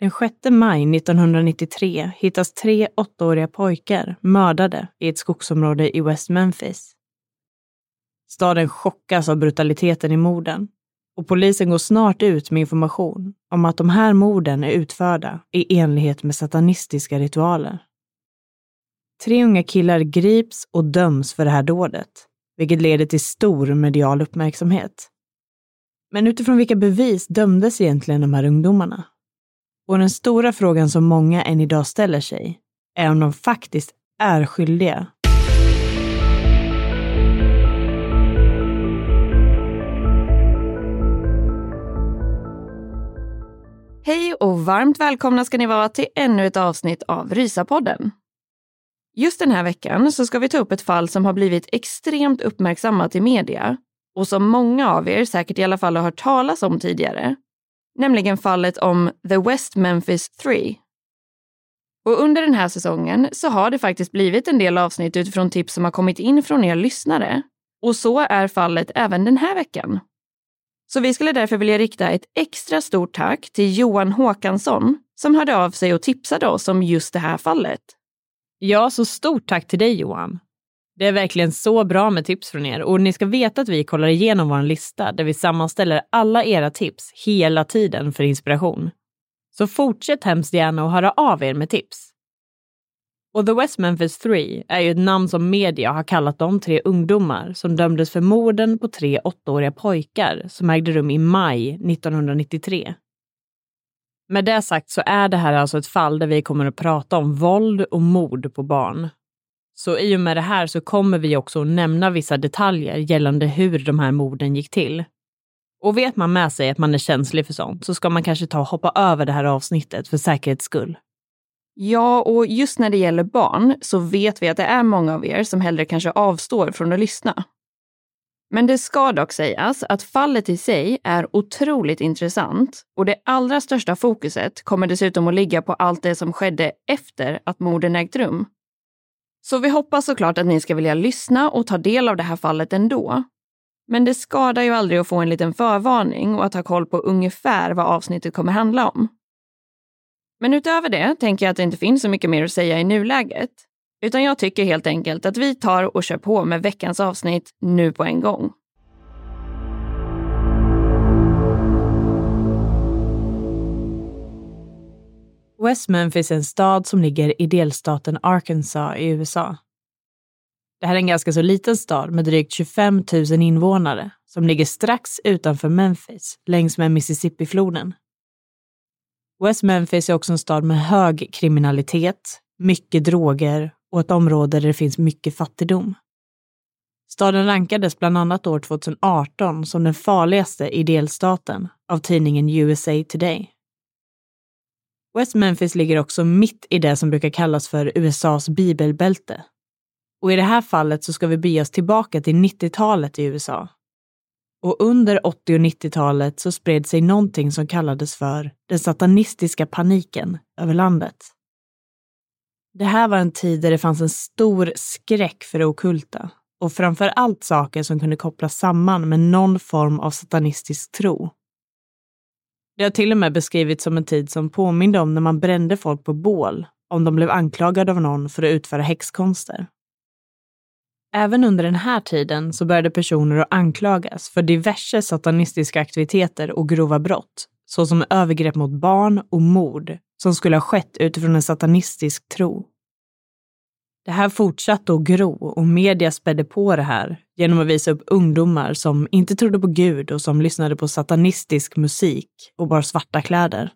Den 6 maj 1993 hittas tre åttaåriga pojkar mördade i ett skogsområde i West Memphis. Staden chockas av brutaliteten i morden och polisen går snart ut med information om att de här morden är utförda i enlighet med satanistiska ritualer. Tre unga killar grips och döms för det här dådet, vilket leder till stor medial uppmärksamhet. Men utifrån vilka bevis dömdes egentligen de här ungdomarna? Och den stora frågan som många än idag ställer sig är om de faktiskt är skyldiga. Hej och varmt välkomna ska ni vara till ännu ett avsnitt av Rysapodden. Just den här veckan så ska vi ta upp ett fall som har blivit extremt uppmärksammat i media och som många av er säkert i alla fall har hört talas om tidigare nämligen fallet om The West Memphis 3. Och under den här säsongen så har det faktiskt blivit en del avsnitt utifrån tips som har kommit in från er lyssnare. Och så är fallet även den här veckan. Så vi skulle därför vilja rikta ett extra stort tack till Johan Håkansson som hörde av sig och tipsade oss om just det här fallet. Ja, så stort tack till dig Johan. Det är verkligen så bra med tips från er och ni ska veta att vi kollar igenom vår lista där vi sammanställer alla era tips hela tiden för inspiration. Så fortsätt hemskt gärna att höra av er med tips. Och The West Memphis 3 är ju ett namn som media har kallat de tre ungdomar som dömdes för morden på tre åttaåriga pojkar som ägde rum i maj 1993. Med det sagt så är det här alltså ett fall där vi kommer att prata om våld och mord på barn så i och med det här så kommer vi också att nämna vissa detaljer gällande hur de här morden gick till. Och vet man med sig att man är känslig för sånt så ska man kanske ta och hoppa över det här avsnittet för säkerhets skull. Ja, och just när det gäller barn så vet vi att det är många av er som hellre kanske avstår från att lyssna. Men det ska dock sägas att fallet i sig är otroligt intressant och det allra största fokuset kommer dessutom att ligga på allt det som skedde efter att morden ägt rum. Så vi hoppas såklart att ni ska vilja lyssna och ta del av det här fallet ändå. Men det skadar ju aldrig att få en liten förvarning och att ha koll på ungefär vad avsnittet kommer handla om. Men utöver det tänker jag att det inte finns så mycket mer att säga i nuläget. Utan jag tycker helt enkelt att vi tar och kör på med veckans avsnitt nu på en gång. West Memphis är en stad som ligger i delstaten Arkansas i USA. Det här är en ganska så liten stad med drygt 25 000 invånare som ligger strax utanför Memphis längs med Mississippifloden. West Memphis är också en stad med hög kriminalitet, mycket droger och ett område där det finns mycket fattigdom. Staden rankades bland annat år 2018 som den farligaste i delstaten av tidningen USA Today. West Memphis ligger också mitt i det som brukar kallas för USAs bibelbälte. Och i det här fallet så ska vi bege oss tillbaka till 90-talet i USA. Och under 80 och 90-talet så spred sig någonting som kallades för den satanistiska paniken över landet. Det här var en tid där det fanns en stor skräck för det okulta och framför allt saker som kunde kopplas samman med någon form av satanistisk tro. Det har till och med beskrivits som en tid som påminde om när man brände folk på bål om de blev anklagade av någon för att utföra häxkonster. Även under den här tiden så började personer att anklagas för diverse satanistiska aktiviteter och grova brott, såsom övergrepp mot barn och mord som skulle ha skett utifrån en satanistisk tro. Det här fortsatte att gro och media spädde på det här genom att visa upp ungdomar som inte trodde på Gud och som lyssnade på satanistisk musik och bar svarta kläder.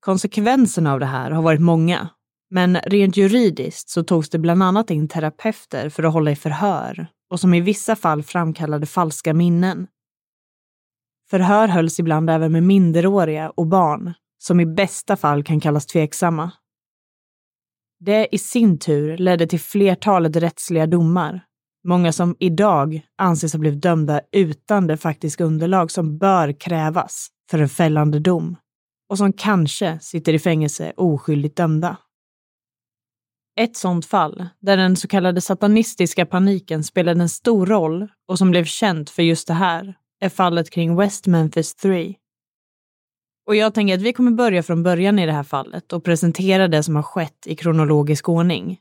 Konsekvenserna av det här har varit många, men rent juridiskt så togs det bland annat in terapeuter för att hålla i förhör och som i vissa fall framkallade falska minnen. Förhör hölls ibland även med minderåriga och barn, som i bästa fall kan kallas tveksamma. Det i sin tur ledde till flertalet rättsliga domar, många som idag anses ha blivit dömda utan det faktiska underlag som bör krävas för en fällande dom och som kanske sitter i fängelse oskyldigt dömda. Ett sådant fall, där den så kallade satanistiska paniken spelade en stor roll och som blev känt för just det här, är fallet kring West Memphis 3. Och jag tänker att vi kommer börja från början i det här fallet och presentera det som har skett i kronologisk ordning.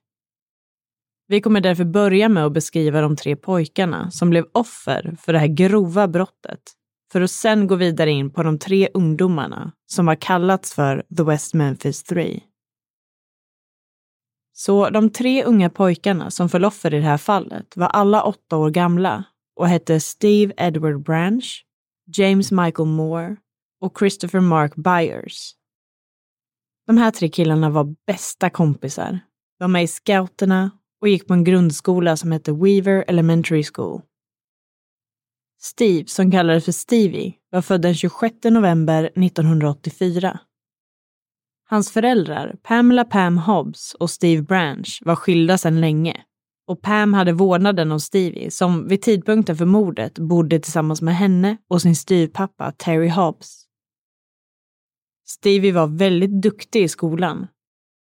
Vi kommer därför börja med att beskriva de tre pojkarna som blev offer för det här grova brottet, för att sen gå vidare in på de tre ungdomarna som har kallats för The West Memphis 3. Så de tre unga pojkarna som föll offer i det här fallet var alla åtta år gamla och hette Steve Edward Branch, James Michael Moore och Christopher Mark Byers. De här tre killarna var bästa kompisar. De var med i scouterna och gick på en grundskola som hette Weaver Elementary School. Steve, som kallades för Stevie, var född den 26 november 1984. Hans föräldrar, Pamela Pam Hobbs och Steve Branch, var skilda sedan länge och Pam hade vårdnaden om Stevie som vid tidpunkten för mordet bodde tillsammans med henne och sin styvpappa Terry Hobbs. Stevie var väldigt duktig i skolan.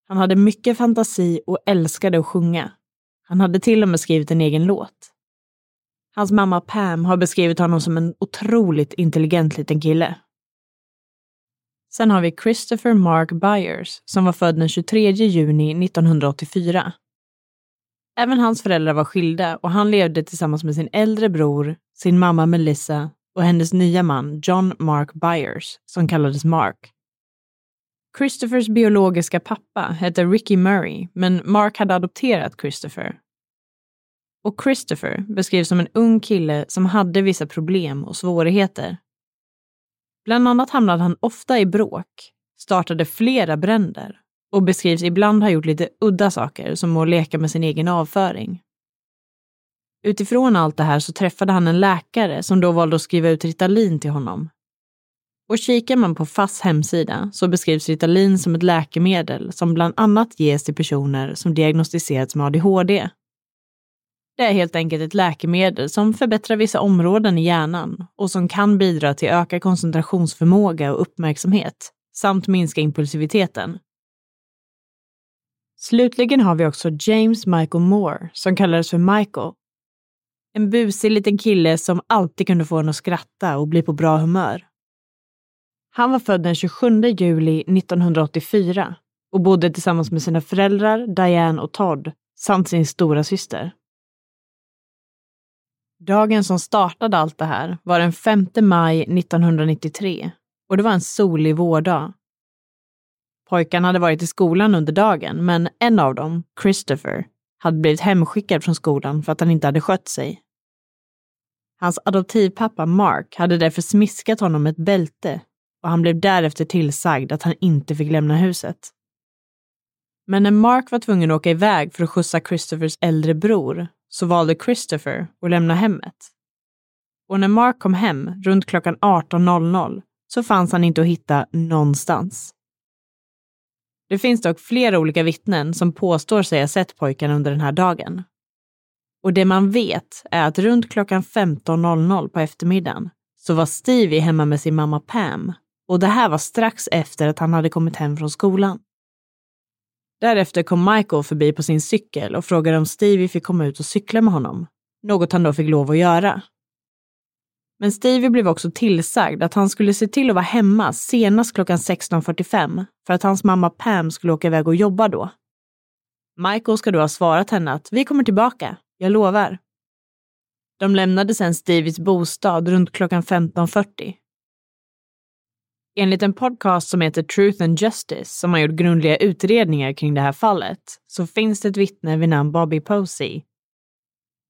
Han hade mycket fantasi och älskade att sjunga. Han hade till och med skrivit en egen låt. Hans mamma Pam har beskrivit honom som en otroligt intelligent liten kille. Sen har vi Christopher Mark Byers som var född den 23 juni 1984. Även hans föräldrar var skilda och han levde tillsammans med sin äldre bror, sin mamma Melissa och hennes nya man John Mark Byers som kallades Mark. Christophers biologiska pappa hette Ricky Murray, men Mark hade adopterat Christopher. Och Christopher beskrivs som en ung kille som hade vissa problem och svårigheter. Bland annat hamnade han ofta i bråk, startade flera bränder och beskrivs ibland ha gjort lite udda saker som att leka med sin egen avföring. Utifrån allt det här så träffade han en läkare som då valde att skriva ut Ritalin till honom och kikar man på FASS hemsida så beskrivs Ritalin som ett läkemedel som bland annat ges till personer som diagnostiserats med ADHD. Det är helt enkelt ett läkemedel som förbättrar vissa områden i hjärnan och som kan bidra till ökad koncentrationsförmåga och uppmärksamhet samt minska impulsiviteten. Slutligen har vi också James Michael Moore som kallades för Michael. En busig liten kille som alltid kunde få en att skratta och bli på bra humör. Han var född den 27 juli 1984 och bodde tillsammans med sina föräldrar Diane och Todd samt sin stora syster. Dagen som startade allt det här var den 5 maj 1993 och det var en solig vårdag. Pojkarna hade varit i skolan under dagen, men en av dem, Christopher, hade blivit hemskickad från skolan för att han inte hade skött sig. Hans adoptivpappa Mark hade därför smiskat honom med ett bälte och han blev därefter tillsagd att han inte fick lämna huset. Men när Mark var tvungen att åka iväg för att skjutsa Christophers äldre bror så valde Christopher att lämna hemmet. Och när Mark kom hem runt klockan 18.00 så fanns han inte att hitta någonstans. Det finns dock flera olika vittnen som påstår sig ha sett pojkarna under den här dagen. Och det man vet är att runt klockan 15.00 på eftermiddagen så var Stevie hemma med sin mamma Pam och det här var strax efter att han hade kommit hem från skolan. Därefter kom Michael förbi på sin cykel och frågade om Stevie fick komma ut och cykla med honom, något han då fick lov att göra. Men Stevie blev också tillsagd att han skulle se till att vara hemma senast klockan 16.45 för att hans mamma Pam skulle åka iväg och jobba då. Michael ska då ha svarat henne att vi kommer tillbaka, jag lovar. De lämnade sedan Stevies bostad runt klockan 15.40. Enligt en podcast som heter Truth and Justice, som har gjort grundliga utredningar kring det här fallet, så finns det ett vittne vid namn Bobby Posey.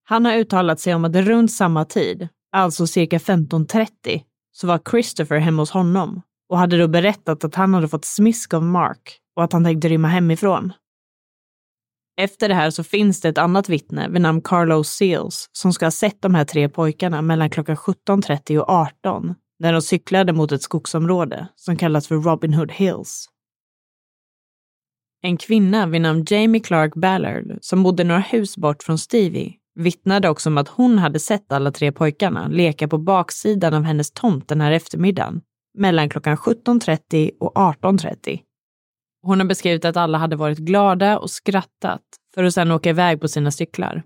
Han har uttalat sig om att runt samma tid, alltså cirka 15.30, så var Christopher hemma hos honom och hade då berättat att han hade fått smisk av Mark och att han tänkte rymma hemifrån. Efter det här så finns det ett annat vittne vid namn Carlos Seals som ska ha sett de här tre pojkarna mellan klockan 17.30 och 18 när de cyklade mot ett skogsområde som kallas för Robin Hood Hills. En kvinna vid namn Jamie Clark Ballard som bodde några hus bort från Stevie vittnade också om att hon hade sett alla tre pojkarna leka på baksidan av hennes tomt den här eftermiddagen mellan klockan 17.30 och 18.30. Hon har beskrivit att alla hade varit glada och skrattat för att sedan åka iväg på sina cyklar.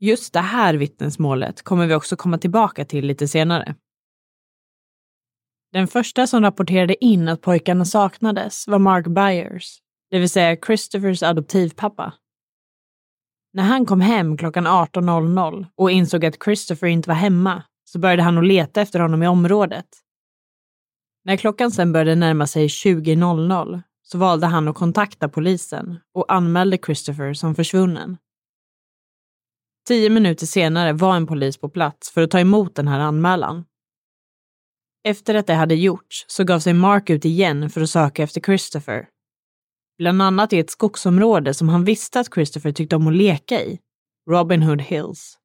Just det här vittnesmålet kommer vi också komma tillbaka till lite senare. Den första som rapporterade in att pojkarna saknades var Mark Byers, det vill säga Christophers adoptivpappa. När han kom hem klockan 18.00 och insåg att Christopher inte var hemma så började han att leta efter honom i området. När klockan sen började närma sig 20.00 så valde han att kontakta polisen och anmälde Christopher som försvunnen. Tio minuter senare var en polis på plats för att ta emot den här anmälan. Efter att det hade gjorts så gav sig Mark ut igen för att söka efter Christopher. Bland annat i ett skogsområde som han visste att Christopher tyckte om att leka i, Robin Hood Hills.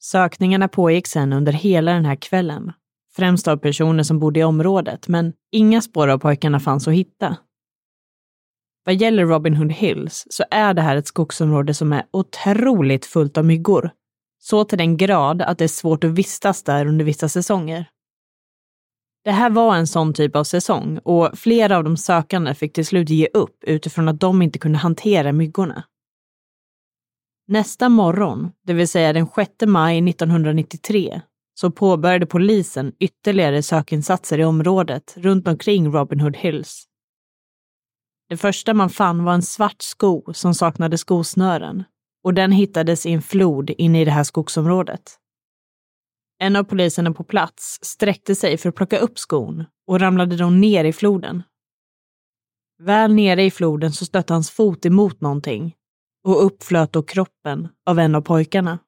Sökningarna pågick sedan under hela den här kvällen, främst av personer som bodde i området, men inga spår av pojkarna fanns att hitta. Vad gäller Robin Hood Hills så är det här ett skogsområde som är otroligt fullt av myggor. Så till den grad att det är svårt att vistas där under vissa säsonger. Det här var en sån typ av säsong och flera av de sökande fick till slut ge upp utifrån att de inte kunde hantera myggorna. Nästa morgon, det vill säga den 6 maj 1993, så påbörjade polisen ytterligare sökinsatser i området runt omkring Robin Hood Hills. Det första man fann var en svart sko som saknade skosnören och den hittades i en flod inne i det här skogsområdet. En av poliserna på plats sträckte sig för att plocka upp skon och ramlade då ner i floden. Väl nere i floden så stötte hans fot emot någonting och uppflöt då kroppen av en av pojkarna.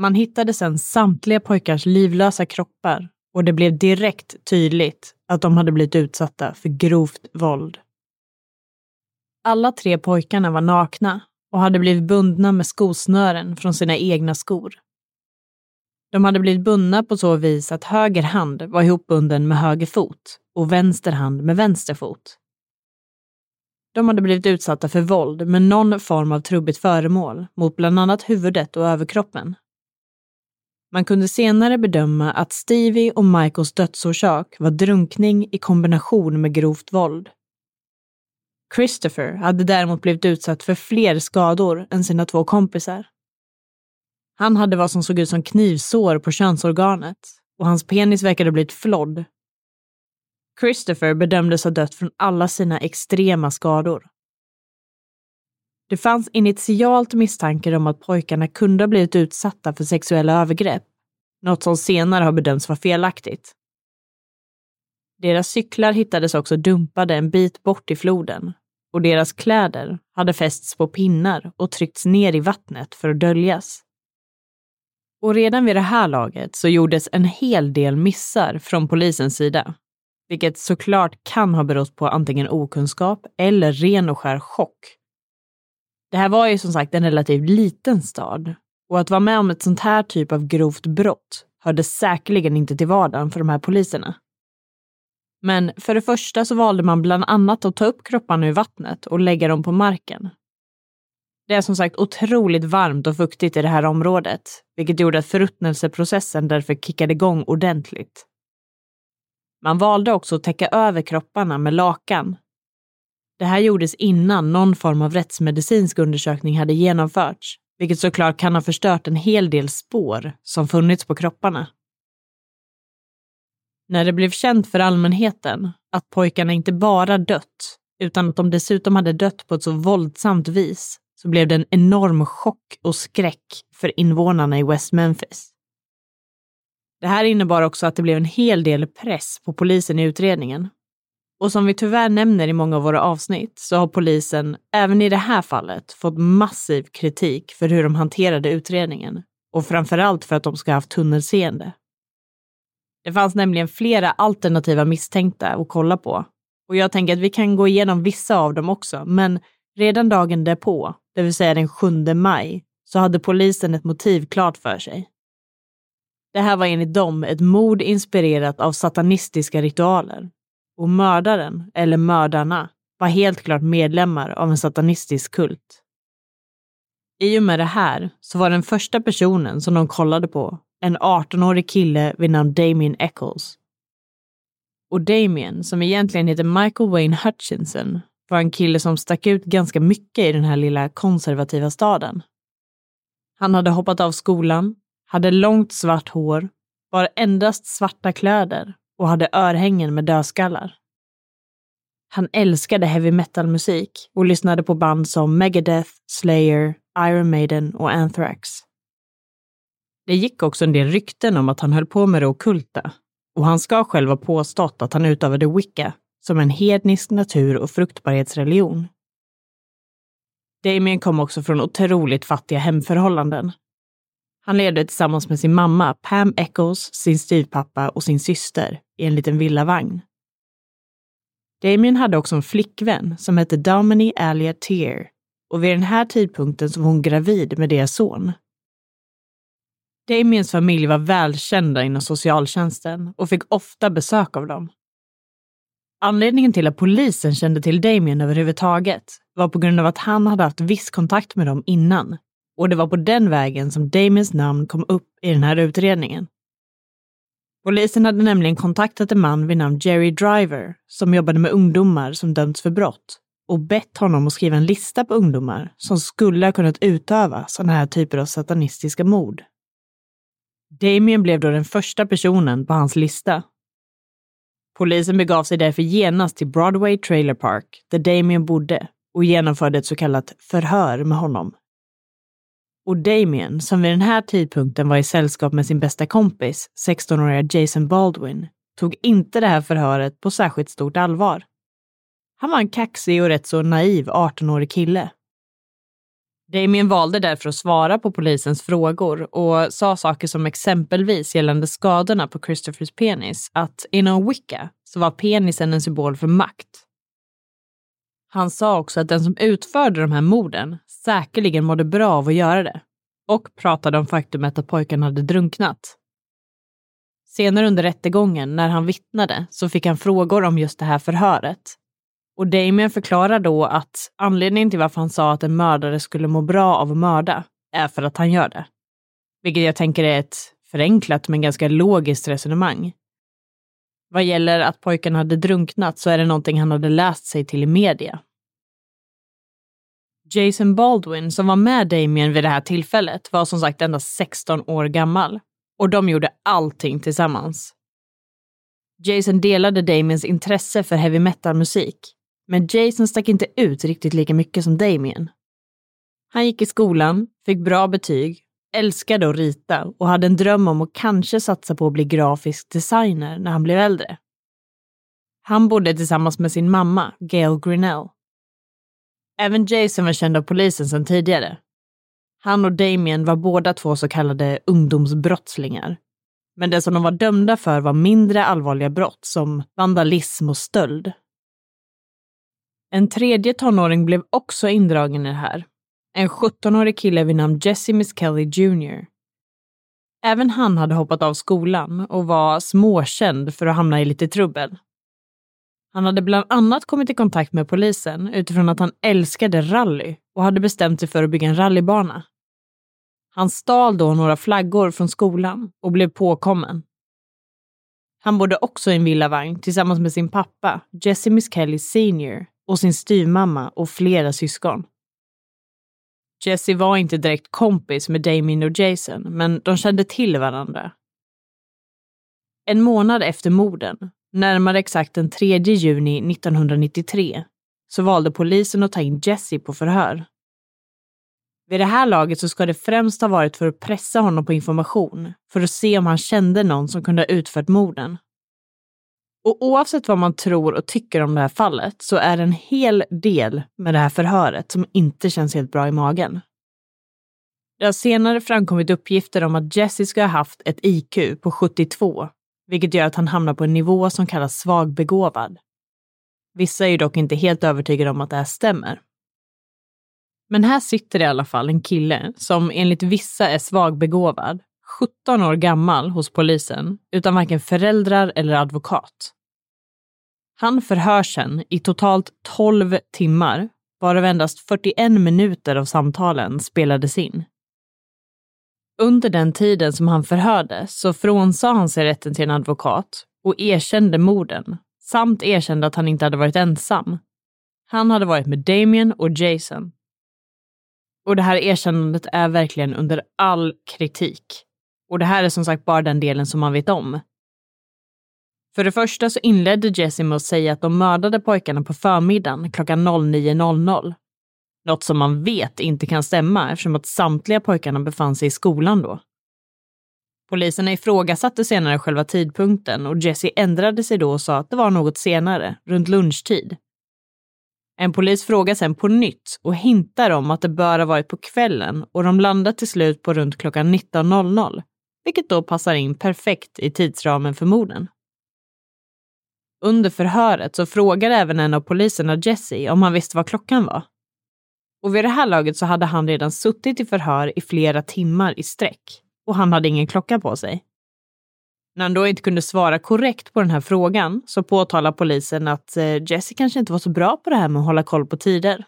Man hittade sedan samtliga pojkars livlösa kroppar och det blev direkt tydligt att de hade blivit utsatta för grovt våld. Alla tre pojkarna var nakna och hade blivit bundna med skosnören från sina egna skor. De hade blivit bundna på så vis att höger hand var ihopbunden med höger fot och vänster hand med vänster fot. De hade blivit utsatta för våld med någon form av trubbigt föremål mot bland annat huvudet och överkroppen. Man kunde senare bedöma att Stevie och Michaels dödsorsak var drunkning i kombination med grovt våld. Christopher hade däremot blivit utsatt för fler skador än sina två kompisar. Han hade vad som såg ut som knivsår på könsorganet och hans penis verkade ha blivit flodd. Christopher bedömdes ha dött från alla sina extrema skador. Det fanns initialt misstankar om att pojkarna kunde ha blivit utsatta för sexuella övergrepp, något som senare har bedömts vara felaktigt. Deras cyklar hittades också dumpade en bit bort i floden och deras kläder hade fästs på pinnar och tryckts ner i vattnet för att döljas. Och redan vid det här laget så gjordes en hel del missar från polisens sida, vilket såklart kan ha berott på antingen okunskap eller ren och skär chock. Det här var ju som sagt en relativt liten stad och att vara med om ett sånt här typ av grovt brott hörde säkerligen inte till vardagen för de här poliserna. Men för det första så valde man bland annat att ta upp kropparna ur vattnet och lägga dem på marken det är som sagt otroligt varmt och fuktigt i det här området, vilket gjorde att förruttnelseprocessen därför kickade igång ordentligt. Man valde också att täcka över kropparna med lakan. Det här gjordes innan någon form av rättsmedicinsk undersökning hade genomförts, vilket såklart kan ha förstört en hel del spår som funnits på kropparna. När det blev känt för allmänheten att pojkarna inte bara dött, utan att de dessutom hade dött på ett så våldsamt vis, så blev det en enorm chock och skräck för invånarna i West Memphis. Det här innebar också att det blev en hel del press på polisen i utredningen. Och som vi tyvärr nämner i många av våra avsnitt så har polisen även i det här fallet fått massiv kritik för hur de hanterade utredningen och framförallt för att de ska ha haft tunnelseende. Det fanns nämligen flera alternativa misstänkta att kolla på och jag tänker att vi kan gå igenom vissa av dem också, men redan dagen därpå, det vill säga den 7 maj, så hade polisen ett motiv klart för sig. Det här var enligt dem ett mord inspirerat av satanistiska ritualer. Och mördaren, eller mördarna, var helt klart medlemmar av en satanistisk kult. I och med det här så var den första personen som de kollade på en 18-årig kille vid namn Damien Eccles. Och Damien, som egentligen heter Michael Wayne Hutchinson, var en kille som stack ut ganska mycket i den här lilla konservativa staden. Han hade hoppat av skolan, hade långt svart hår, bar endast svarta kläder och hade örhängen med dödskallar. Han älskade heavy metal-musik och lyssnade på band som Megadeth, Slayer, Iron Maiden och Anthrax. Det gick också en del rykten om att han höll på med det okulta och han ska själv ha påstått att han utövade wicca som en hednisk natur och fruktbarhetsreligion. Damien kom också från otroligt fattiga hemförhållanden. Han levde tillsammans med sin mamma Pam Eccles, sin styvpappa och sin syster i en liten villavagn. Damien hade också en flickvän som hette Domini Alia Tear och vid den här tidpunkten så var hon gravid med deras son. Damiens familj var välkända inom socialtjänsten och fick ofta besök av dem. Anledningen till att polisen kände till Damien överhuvudtaget var på grund av att han hade haft viss kontakt med dem innan och det var på den vägen som Damiens namn kom upp i den här utredningen. Polisen hade nämligen kontaktat en man vid namn Jerry Driver som jobbade med ungdomar som dömts för brott och bett honom att skriva en lista på ungdomar som skulle ha kunnat utöva sådana här typer av satanistiska mord. Damien blev då den första personen på hans lista. Polisen begav sig därför genast till Broadway Trailer Park, där Damien bodde, och genomförde ett så kallat förhör med honom. Och Damien, som vid den här tidpunkten var i sällskap med sin bästa kompis, 16-åriga Jason Baldwin, tog inte det här förhöret på särskilt stort allvar. Han var en kaxig och rätt så naiv 18-årig kille Damien valde därför att svara på polisens frågor och sa saker som exempelvis gällande skadorna på Christophers penis att inom Wicca så var penisen en symbol för makt. Han sa också att den som utförde de här morden säkerligen mådde bra av att göra det och pratade om faktumet att pojken hade drunknat. Senare under rättegången, när han vittnade, så fick han frågor om just det här förhöret och Damien förklarar då att anledningen till varför han sa att en mördare skulle må bra av att mörda är för att han gör det. Vilket jag tänker är ett förenklat men ganska logiskt resonemang. Vad gäller att pojken hade drunknat så är det någonting han hade läst sig till i media. Jason Baldwin, som var med Damien vid det här tillfället, var som sagt endast 16 år gammal. Och de gjorde allting tillsammans. Jason delade Damiens intresse för heavy metal-musik men Jason stack inte ut riktigt lika mycket som Damien. Han gick i skolan, fick bra betyg, älskade att rita och hade en dröm om att kanske satsa på att bli grafisk designer när han blev äldre. Han bodde tillsammans med sin mamma, Gail Grinnell. Även Jason var känd av polisen sedan tidigare. Han och Damien var båda två så kallade ungdomsbrottslingar. Men det som de var dömda för var mindre allvarliga brott som vandalism och stöld. En tredje tonåring blev också indragen i det här. En 17-årig kille vid namn Jesse Miss Kelly Jr. Även han hade hoppat av skolan och var småkänd för att hamna i lite trubbel. Han hade bland annat kommit i kontakt med polisen utifrån att han älskade rally och hade bestämt sig för att bygga en rallybana. Han stal då några flaggor från skolan och blev påkommen. Han bodde också i en villavagn tillsammans med sin pappa, Jesse Miss Kelly Senior, och sin styvmamma och flera syskon. Jesse var inte direkt kompis med Damien och Jason, men de kände till varandra. En månad efter morden, närmare exakt den 3 juni 1993, så valde polisen att ta in Jesse på förhör. Vid det här laget så ska det främst ha varit för att pressa honom på information, för att se om han kände någon som kunde ha utfört morden. Och oavsett vad man tror och tycker om det här fallet så är det en hel del med det här förhöret som inte känns helt bra i magen. Det har senare framkommit uppgifter om att Jesse ska ha haft ett IQ på 72, vilket gör att han hamnar på en nivå som kallas svagbegåvad. Vissa är ju dock inte helt övertygade om att det här stämmer. Men här sitter i alla fall en kille som enligt vissa är svagbegåvad, 17 år gammal hos polisen, utan varken föräldrar eller advokat. Han förhörs sen i totalt 12 timmar, varav endast 41 minuter av samtalen spelades in. Under den tiden som han förhördes så frånsade han sig rätten till en advokat och erkände morden, samt erkände att han inte hade varit ensam. Han hade varit med Damien och Jason. Och det här erkännandet är verkligen under all kritik. Och det här är som sagt bara den delen som man vet om. För det första så inledde Jesse med att säga att de mördade pojkarna på förmiddagen klockan 09.00. Något som man vet inte kan stämma eftersom att samtliga pojkarna befann sig i skolan då. Poliserna ifrågasatte senare själva tidpunkten och Jesse ändrade sig då och sa att det var något senare, runt lunchtid. En polis frågar sen på nytt och hintar om att det bör ha varit på kvällen och de landar till slut på runt klockan 19.00, vilket då passar in perfekt i tidsramen för morden. Under förhöret så frågade även en av poliserna Jesse om han visste vad klockan var. Och vid det här laget så hade han redan suttit i förhör i flera timmar i sträck och han hade ingen klocka på sig. När han då inte kunde svara korrekt på den här frågan så påtalar polisen att eh, Jesse kanske inte var så bra på det här med att hålla koll på tider.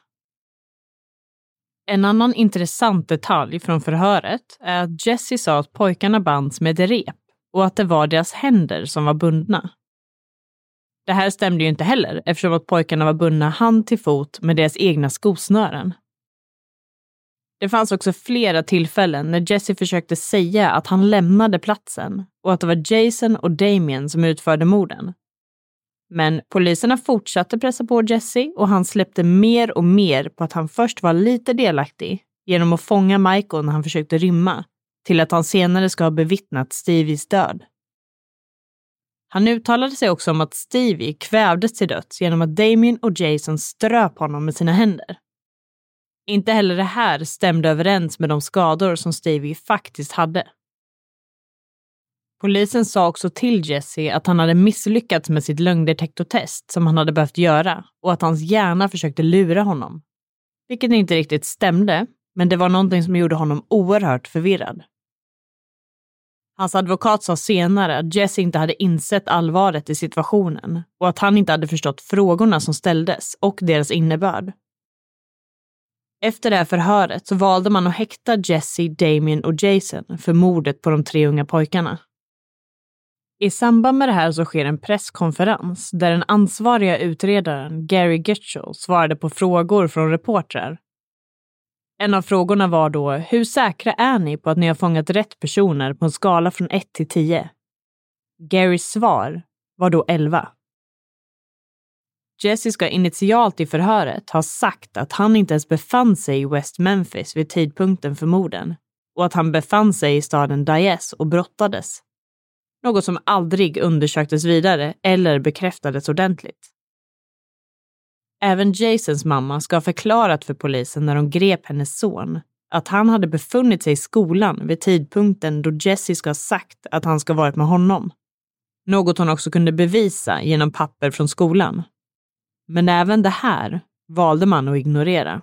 En annan intressant detalj från förhöret är att Jesse sa att pojkarna bands med ett rep och att det var deras händer som var bundna. Det här stämde ju inte heller eftersom att pojkarna var bundna hand till fot med deras egna skosnören. Det fanns också flera tillfällen när Jesse försökte säga att han lämnade platsen och att det var Jason och Damien som utförde morden. Men poliserna fortsatte pressa på Jesse och han släppte mer och mer på att han först var lite delaktig genom att fånga Michael när han försökte rymma, till att han senare ska ha bevittnat Stevies död. Han uttalade sig också om att Stevie kvävdes till döds genom att Damien och Jason ströp honom med sina händer. Inte heller det här stämde överens med de skador som Stevie faktiskt hade. Polisen sa också till Jesse att han hade misslyckats med sitt lögndetektortest som han hade behövt göra och att hans hjärna försökte lura honom. Vilket inte riktigt stämde, men det var någonting som gjorde honom oerhört förvirrad. Hans advokat sa senare att Jesse inte hade insett allvaret i situationen och att han inte hade förstått frågorna som ställdes och deras innebörd. Efter det här förhöret så valde man att häkta Jesse, Damien och Jason för mordet på de tre unga pojkarna. I samband med det här så sker en presskonferens där den ansvariga utredaren Gary Gitchell svarade på frågor från reportrar. En av frågorna var då, hur säkra är ni på att ni har fångat rätt personer på en skala från 1 till 10? Garys svar var då 11. Jesse ska initialt i förhöret ha sagt att han inte ens befann sig i West Memphis vid tidpunkten för morden och att han befann sig i staden Diaz och brottades. Något som aldrig undersöktes vidare eller bekräftades ordentligt. Även Jasons mamma ska ha förklarat för polisen när de grep hennes son att han hade befunnit sig i skolan vid tidpunkten då Jesse ska ha sagt att han ska ha varit med honom. Något hon också kunde bevisa genom papper från skolan. Men även det här valde man att ignorera.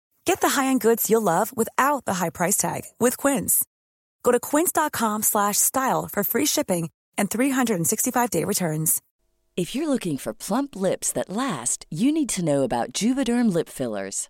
Get the high-end goods you'll love without the high price tag with Quince. Go to quince.com/style for free shipping and 365-day returns. If you're looking for plump lips that last, you need to know about Juvederm lip fillers.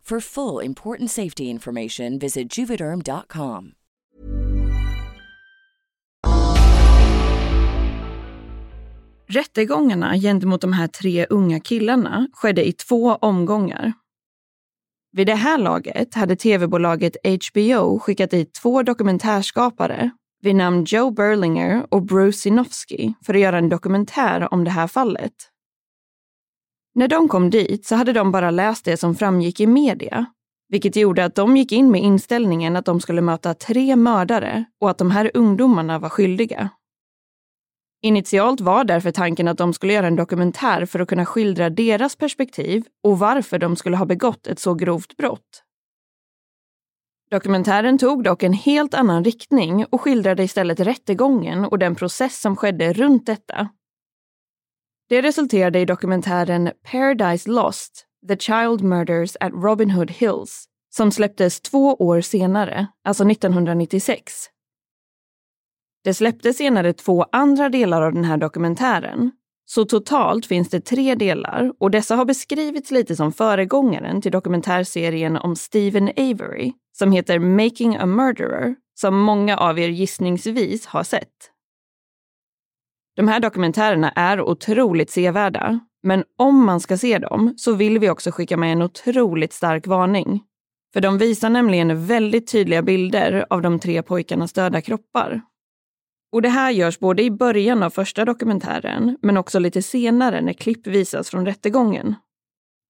For full important safety information, visit juvederm.com. Rättegångarna gentemot de här tre unga killarna skedde i två omgångar. Vid det här laget hade tv-bolaget HBO skickat dit två dokumentärskapare vid namn Joe Berlinger och Bruce Sinofsky för att göra en dokumentär om det här fallet. När de kom dit så hade de bara läst det som framgick i media, vilket gjorde att de gick in med inställningen att de skulle möta tre mördare och att de här ungdomarna var skyldiga. Initialt var därför tanken att de skulle göra en dokumentär för att kunna skildra deras perspektiv och varför de skulle ha begått ett så grovt brott. Dokumentären tog dock en helt annan riktning och skildrade istället rättegången och den process som skedde runt detta. Det resulterade i dokumentären Paradise Lost, The Child Murders at Robin Hood Hills, som släpptes två år senare, alltså 1996. Det släpptes senare två andra delar av den här dokumentären. Så totalt finns det tre delar och dessa har beskrivits lite som föregångaren till dokumentärserien om Stephen Avery som heter Making a Murderer, som många av er gissningsvis har sett. De här dokumentärerna är otroligt sevärda, men om man ska se dem så vill vi också skicka med en otroligt stark varning. För de visar nämligen väldigt tydliga bilder av de tre pojkarnas döda kroppar. Och det här görs både i början av första dokumentären, men också lite senare när klipp visas från rättegången.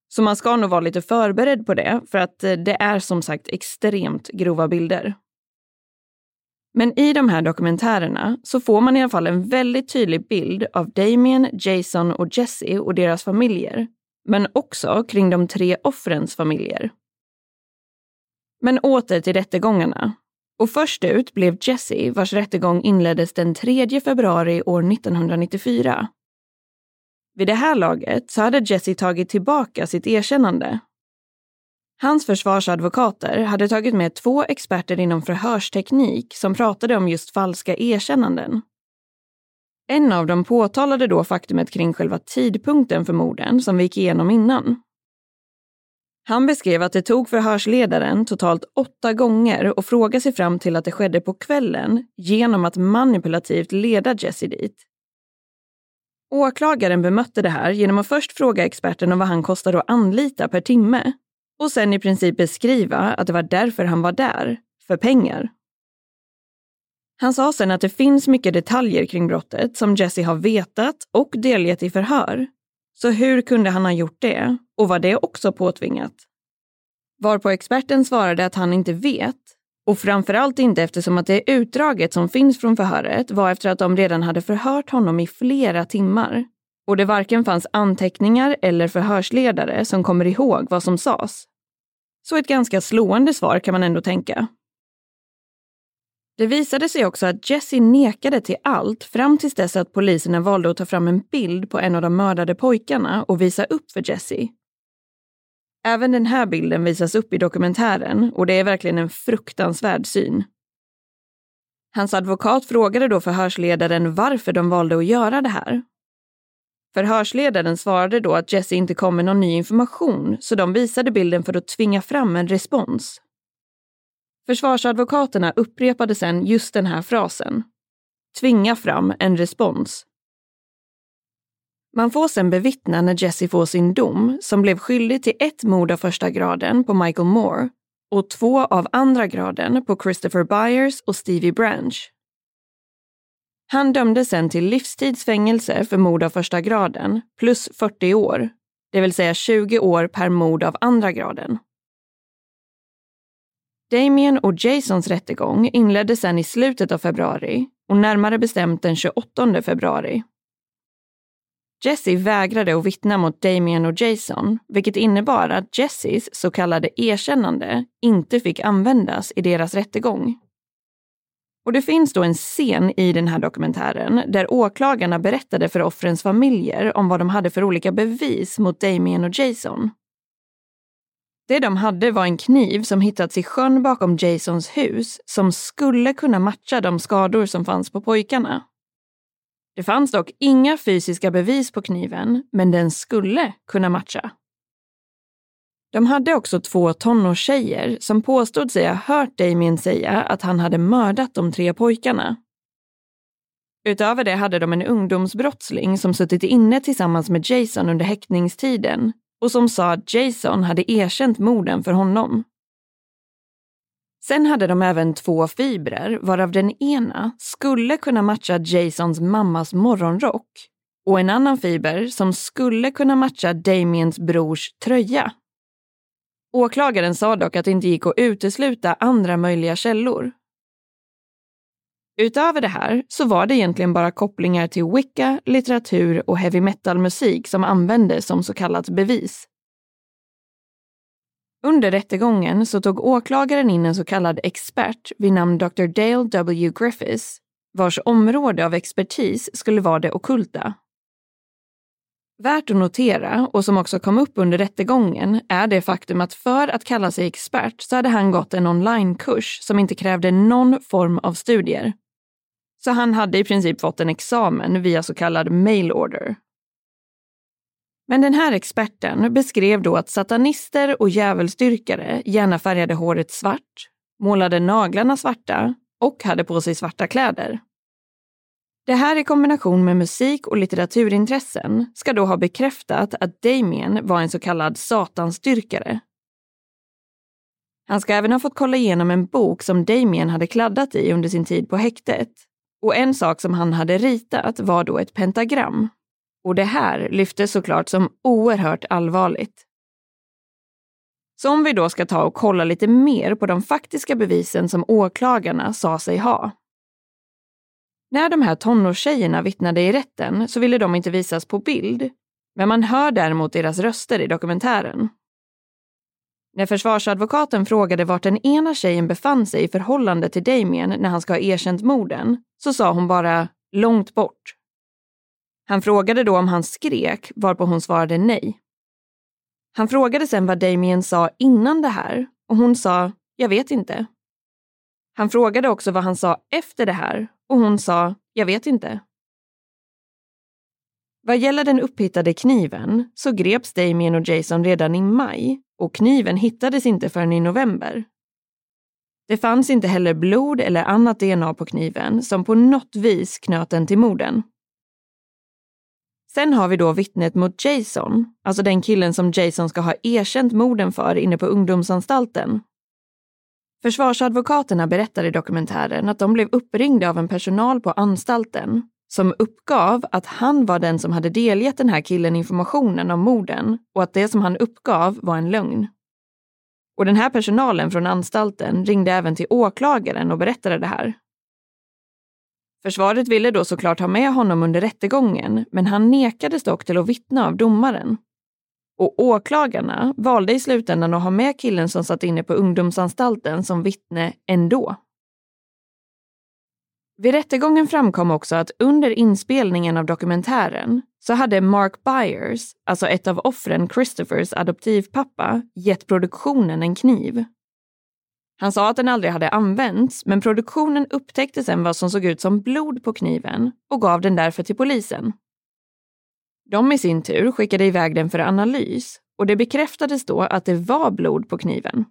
Så man ska nog vara lite förberedd på det, för att eh, det är som sagt extremt grova bilder. Men i de här dokumentärerna så får man i alla fall en väldigt tydlig bild av Damien, Jason och Jesse och deras familjer. Men också kring de tre offrens familjer. Men åter till rättegångarna. Och först ut blev Jesse vars rättegång inleddes den 3 februari år 1994. Vid det här laget så hade Jesse tagit tillbaka sitt erkännande Hans försvarsadvokater hade tagit med två experter inom förhörsteknik som pratade om just falska erkännanden. En av dem påtalade då faktumet kring själva tidpunkten för morden som vi gick igenom innan. Han beskrev att det tog förhörsledaren totalt åtta gånger att fråga sig fram till att det skedde på kvällen genom att manipulativt leda Jesse dit. Åklagaren bemötte det här genom att först fråga experten om vad han kostade att anlita per timme och sen i princip beskriva att det var därför han var där, för pengar. Han sa sen att det finns mycket detaljer kring brottet som Jesse har vetat och delgett i förhör. Så hur kunde han ha gjort det? Och var det också påtvingat? Varpå experten svarade att han inte vet och framförallt inte eftersom att det utdraget som finns från förhöret var efter att de redan hade förhört honom i flera timmar. Och det varken fanns anteckningar eller förhörsledare som kommer ihåg vad som sades. Så ett ganska slående svar kan man ändå tänka. Det visade sig också att Jesse nekade till allt fram tills dess att poliserna valde att ta fram en bild på en av de mördade pojkarna och visa upp för Jesse. Även den här bilden visas upp i dokumentären och det är verkligen en fruktansvärd syn. Hans advokat frågade då förhörsledaren varför de valde att göra det här. Förhörsledaren svarade då att Jesse inte kom med någon ny information så de visade bilden för att tvinga fram en respons. Försvarsadvokaterna upprepade sen just den här frasen. Tvinga fram en respons. Man får sen bevittna när Jesse får sin dom, som blev skyldig till ett mord av första graden på Michael Moore och två av andra graden på Christopher Byers och Stevie Branch. Han dömdes sen till livstidsfängelse för mord av första graden plus 40 år, det vill säga 20 år per mord av andra graden. Damien och Jasons rättegång inleddes sen i slutet av februari och närmare bestämt den 28 februari. Jesse vägrade att vittna mot Damien och Jason, vilket innebar att Jessys så kallade erkännande inte fick användas i deras rättegång. Och det finns då en scen i den här dokumentären där åklagarna berättade för offrens familjer om vad de hade för olika bevis mot Damien och Jason. Det de hade var en kniv som hittats i sjön bakom Jasons hus som skulle kunna matcha de skador som fanns på pojkarna. Det fanns dock inga fysiska bevis på kniven, men den skulle kunna matcha. De hade också två tonårstjejer som påstod sig ha hört Damien säga att han hade mördat de tre pojkarna. Utöver det hade de en ungdomsbrottsling som suttit inne tillsammans med Jason under häktningstiden och som sa att Jason hade erkänt morden för honom. Sen hade de även två fibrer, varav den ena skulle kunna matcha Jasons mammas morgonrock och en annan fiber som skulle kunna matcha Damiens brors tröja. Åklagaren sa dock att det inte gick att utesluta andra möjliga källor. Utöver det här så var det egentligen bara kopplingar till wicca, litteratur och heavy metal-musik som användes som så kallat bevis. Under rättegången så tog åklagaren in en så kallad expert vid namn Dr. Dale W. Griffiths, vars område av expertis skulle vara det okulta. Värt att notera, och som också kom upp under rättegången, är det faktum att för att kalla sig expert så hade han gått en onlinekurs som inte krävde någon form av studier. Så han hade i princip fått en examen via så kallad mail order. Men den här experten beskrev då att satanister och djävulsdyrkare gärna färgade håret svart, målade naglarna svarta och hade på sig svarta kläder. Det här i kombination med musik och litteraturintressen ska då ha bekräftat att Damien var en så kallad satansdyrkare. Han ska även ha fått kolla igenom en bok som Damien hade kladdat i under sin tid på häktet. Och en sak som han hade ritat var då ett pentagram. Och det här lyftes såklart som oerhört allvarligt. Så om vi då ska ta och kolla lite mer på de faktiska bevisen som åklagarna sa sig ha. När de här tonårstjejerna vittnade i rätten så ville de inte visas på bild, men man hör däremot deras röster i dokumentären. När försvarsadvokaten frågade vart den ena tjejen befann sig i förhållande till Damien när han ska ha erkänt morden, så sa hon bara “långt bort”. Han frågade då om han skrek, varpå hon svarade nej. Han frågade sen vad Damien sa innan det här och hon sa “jag vet inte”. Han frågade också vad han sa efter det här och hon sa “jag vet inte”. Vad gäller den upphittade kniven så greps Damien och Jason redan i maj och kniven hittades inte förrän i november. Det fanns inte heller blod eller annat DNA på kniven som på något vis knöt den till morden. Sen har vi då vittnet mot Jason, alltså den killen som Jason ska ha erkänt morden för inne på ungdomsanstalten. Försvarsadvokaterna berättar i dokumentären att de blev uppringda av en personal på anstalten som uppgav att han var den som hade delgett den här killen informationen om morden och att det som han uppgav var en lögn. Och den här personalen från anstalten ringde även till åklagaren och berättade det här. Försvaret ville då såklart ha med honom under rättegången, men han nekades dock till att vittna av domaren. Och åklagarna valde i slutändan att ha med killen som satt inne på ungdomsanstalten som vittne ändå. Vid rättegången framkom också att under inspelningen av dokumentären så hade Mark Byers, alltså ett av offren Christophers adoptivpappa, gett produktionen en kniv. Han sa att den aldrig hade använts, men produktionen upptäckte sen vad som såg ut som blod på kniven och gav den därför till polisen. De i sin tur skickade iväg den för analys och det bekräftades då att det var blod på kniven.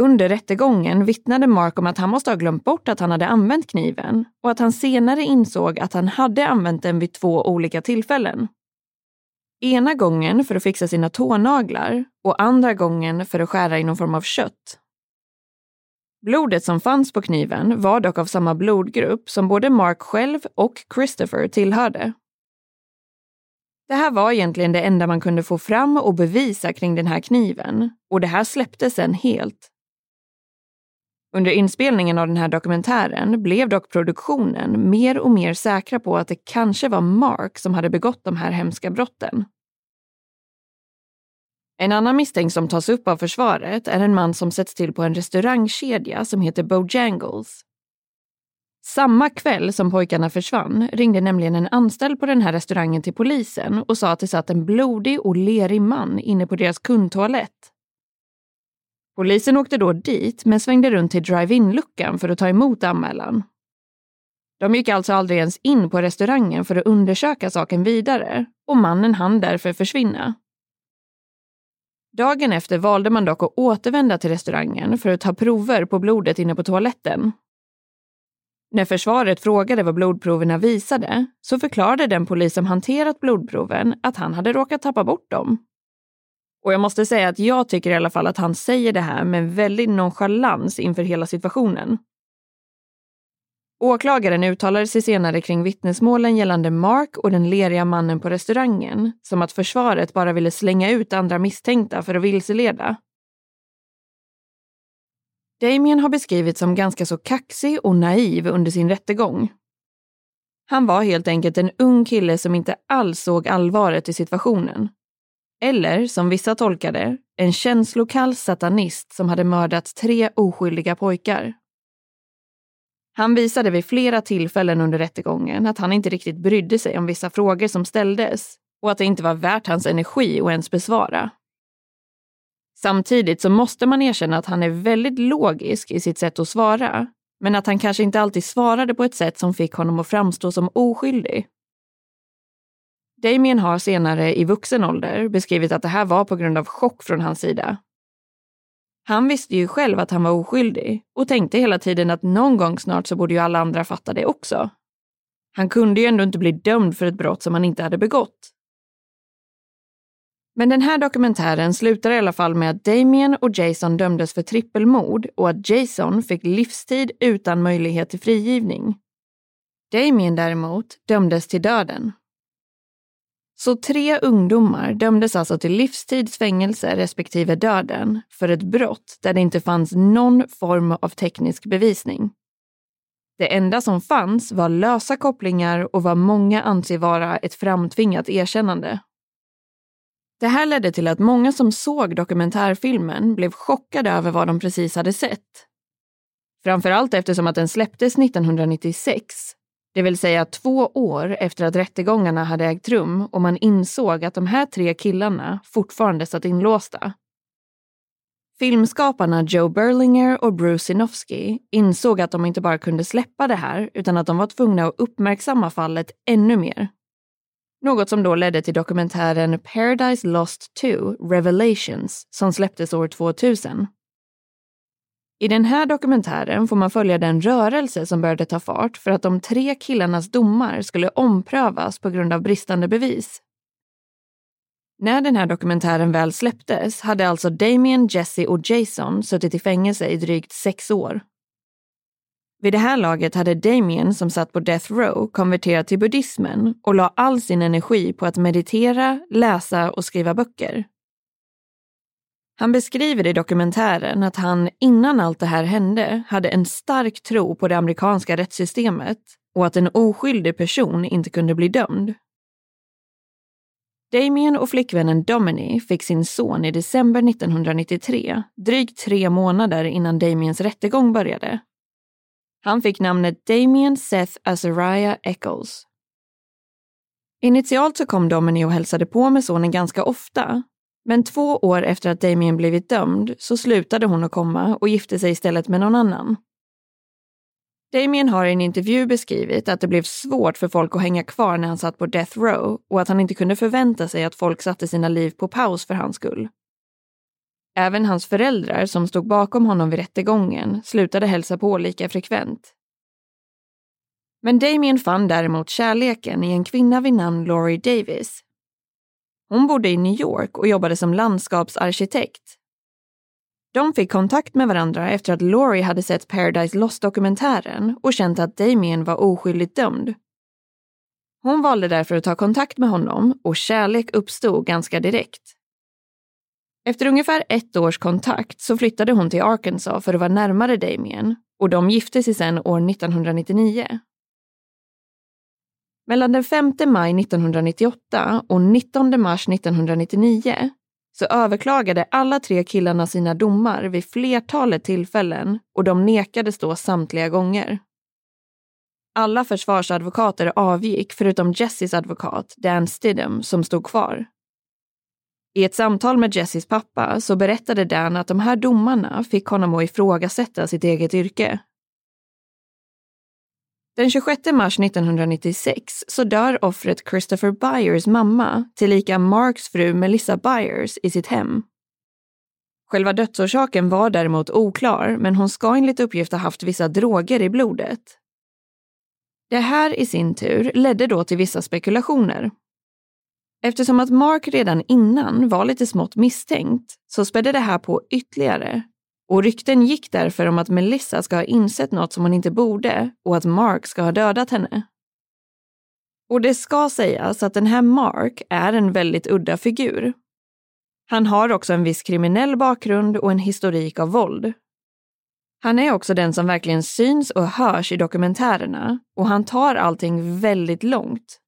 Under rättegången vittnade Mark om att han måste ha glömt bort att han hade använt kniven och att han senare insåg att han hade använt den vid två olika tillfällen. Ena gången för att fixa sina tånaglar och andra gången för att skära i någon form av kött. Blodet som fanns på kniven var dock av samma blodgrupp som både Mark själv och Christopher tillhörde. Det här var egentligen det enda man kunde få fram och bevisa kring den här kniven och det här släpptes sen helt. Under inspelningen av den här dokumentären blev dock produktionen mer och mer säkra på att det kanske var Mark som hade begått de här hemska brotten. En annan misstänkt som tas upp av försvaret är en man som sätts till på en restaurangkedja som heter Bojangles. Samma kväll som pojkarna försvann ringde nämligen en anställd på den här restaurangen till polisen och sa att det satt en blodig och lerig man inne på deras kundtoalett. Polisen åkte då dit men svängde runt till drive-in-luckan för att ta emot anmälan. De gick alltså aldrig ens in på restaurangen för att undersöka saken vidare och mannen hann därför försvinna. Dagen efter valde man dock att återvända till restaurangen för att ta prover på blodet inne på toaletten. När försvaret frågade vad blodproverna visade så förklarade den polis som hanterat blodproven att han hade råkat tappa bort dem. Och jag måste säga att jag tycker i alla fall att han säger det här med väldigt nonchalans inför hela situationen. Åklagaren uttalade sig senare kring vittnesmålen gällande Mark och den leriga mannen på restaurangen som att försvaret bara ville slänga ut andra misstänkta för att vilseleda. Damien har beskrivits som ganska så kaxig och naiv under sin rättegång. Han var helt enkelt en ung kille som inte alls såg allvaret i situationen. Eller, som vissa tolkade, en känslokall satanist som hade mördat tre oskyldiga pojkar. Han visade vid flera tillfällen under rättegången att han inte riktigt brydde sig om vissa frågor som ställdes och att det inte var värt hans energi att ens besvara. Samtidigt så måste man erkänna att han är väldigt logisk i sitt sätt att svara, men att han kanske inte alltid svarade på ett sätt som fick honom att framstå som oskyldig. Damien har senare i vuxen ålder beskrivit att det här var på grund av chock från hans sida. Han visste ju själv att han var oskyldig och tänkte hela tiden att någon gång snart så borde ju alla andra fatta det också. Han kunde ju ändå inte bli dömd för ett brott som han inte hade begått. Men den här dokumentären slutar i alla fall med att Damien och Jason dömdes för trippelmord och att Jason fick livstid utan möjlighet till frigivning. Damien däremot dömdes till döden. Så tre ungdomar dömdes alltså till livstidsfängelse respektive döden för ett brott där det inte fanns någon form av teknisk bevisning. Det enda som fanns var lösa kopplingar och vad många anser vara ett framtvingat erkännande. Det här ledde till att många som såg dokumentärfilmen blev chockade över vad de precis hade sett. Framförallt eftersom att den släpptes 1996, det vill säga två år efter att rättegångarna hade ägt rum och man insåg att de här tre killarna fortfarande satt inlåsta. Filmskaparna Joe Berlinger och Bruce Sinofsky insåg att de inte bara kunde släppa det här utan att de var tvungna att uppmärksamma fallet ännu mer. Något som då ledde till dokumentären Paradise Lost 2 Revelations som släpptes år 2000. I den här dokumentären får man följa den rörelse som började ta fart för att de tre killarnas domar skulle omprövas på grund av bristande bevis. När den här dokumentären väl släpptes hade alltså Damien, Jesse och Jason suttit i fängelse i drygt sex år. Vid det här laget hade Damien, som satt på Death Row, konverterat till buddhismen och la all sin energi på att meditera, läsa och skriva böcker. Han beskriver i dokumentären att han innan allt det här hände hade en stark tro på det amerikanska rättssystemet och att en oskyldig person inte kunde bli dömd. Damien och flickvännen Domini fick sin son i december 1993, drygt tre månader innan Damiens rättegång började. Han fick namnet Damien Seth Azariah Eccles. Initialt så kom Domini och hälsade på med sonen ganska ofta, men två år efter att Damien blivit dömd så slutade hon att komma och gifte sig istället med någon annan. Damien har i en intervju beskrivit att det blev svårt för folk att hänga kvar när han satt på death row och att han inte kunde förvänta sig att folk satte sina liv på paus för hans skull. Även hans föräldrar som stod bakom honom vid rättegången slutade hälsa på lika frekvent. Men Damien fann däremot kärleken i en kvinna vid namn Laurie Davis. Hon bodde i New York och jobbade som landskapsarkitekt de fick kontakt med varandra efter att Laurie hade sett Paradise Lost-dokumentären och känt att Damien var oskyldigt dömd. Hon valde därför att ta kontakt med honom och kärlek uppstod ganska direkt. Efter ungefär ett års kontakt så flyttade hon till Arkansas för att vara närmare Damien och de gifte sig sedan år 1999. Mellan den 5 maj 1998 och 19 mars 1999 så överklagade alla tre killarna sina domar vid flertalet tillfällen och de nekades då samtliga gånger. Alla försvarsadvokater avgick förutom Jessys advokat Dan Stidham som stod kvar. I ett samtal med Jessys pappa så berättade Dan att de här domarna fick honom att ifrågasätta sitt eget yrke. Den 26 mars 1996 så dör offret Christopher Byers mamma, tillika Marks fru Melissa Byers, i sitt hem. Själva dödsorsaken var däremot oklar, men hon ska enligt uppgift ha haft vissa droger i blodet. Det här i sin tur ledde då till vissa spekulationer. Eftersom att Mark redan innan var lite smått misstänkt så spädde det här på ytterligare och rykten gick därför om att Melissa ska ha insett något som hon inte borde och att Mark ska ha dödat henne. Och det ska sägas att den här Mark är en väldigt udda figur. Han har också en viss kriminell bakgrund och en historik av våld. Han är också den som verkligen syns och hörs i dokumentärerna och han tar allting väldigt långt.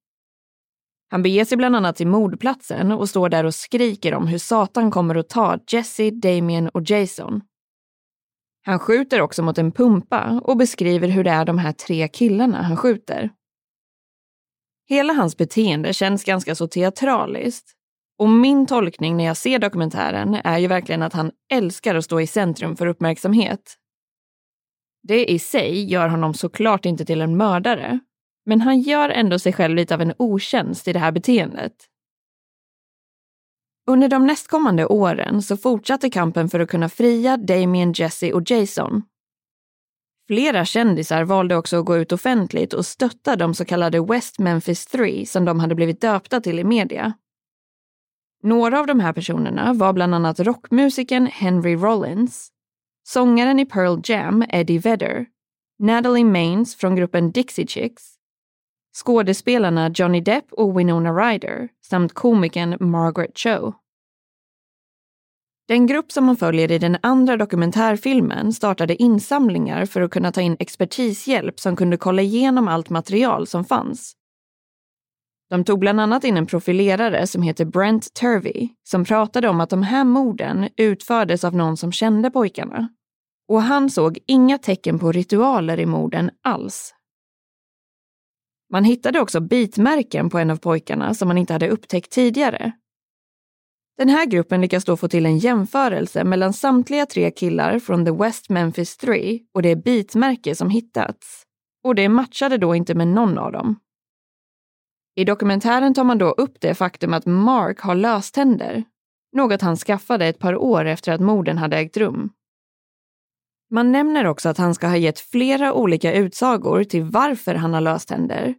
Han beger sig bland annat till mordplatsen och står där och skriker om hur Satan kommer att ta Jesse, Damien och Jason. Han skjuter också mot en pumpa och beskriver hur det är de här tre killarna han skjuter. Hela hans beteende känns ganska så teatraliskt. Och min tolkning när jag ser dokumentären är ju verkligen att han älskar att stå i centrum för uppmärksamhet. Det i sig gör honom såklart inte till en mördare, men han gör ändå sig själv lite av en otjänst i det här beteendet. Under de nästkommande åren så fortsatte kampen för att kunna fria Damien, Jesse och Jason. Flera kändisar valde också att gå ut offentligt och stötta de så kallade West Memphis 3 som de hade blivit döpta till i media. Några av de här personerna var bland annat rockmusikern Henry Rollins, sångaren i Pearl Jam Eddie Vedder, Natalie Maines från gruppen Dixie Chicks skådespelarna Johnny Depp och Winona Ryder samt komikern Margaret Cho. Den grupp som man följer i den andra dokumentärfilmen startade insamlingar för att kunna ta in expertishjälp som kunde kolla igenom allt material som fanns. De tog bland annat in en profilerare som heter Brent Turvey som pratade om att de här morden utfördes av någon som kände pojkarna. Och han såg inga tecken på ritualer i morden alls. Man hittade också bitmärken på en av pojkarna som man inte hade upptäckt tidigare. Den här gruppen lyckas då få till en jämförelse mellan samtliga tre killar från The West Memphis 3 och det bitmärke som hittats. Och det matchade då inte med någon av dem. I dokumentären tar man då upp det faktum att Mark har löständer, något han skaffade ett par år efter att morden hade ägt rum. Man nämner också att han ska ha gett flera olika utsagor till varför han har löständer.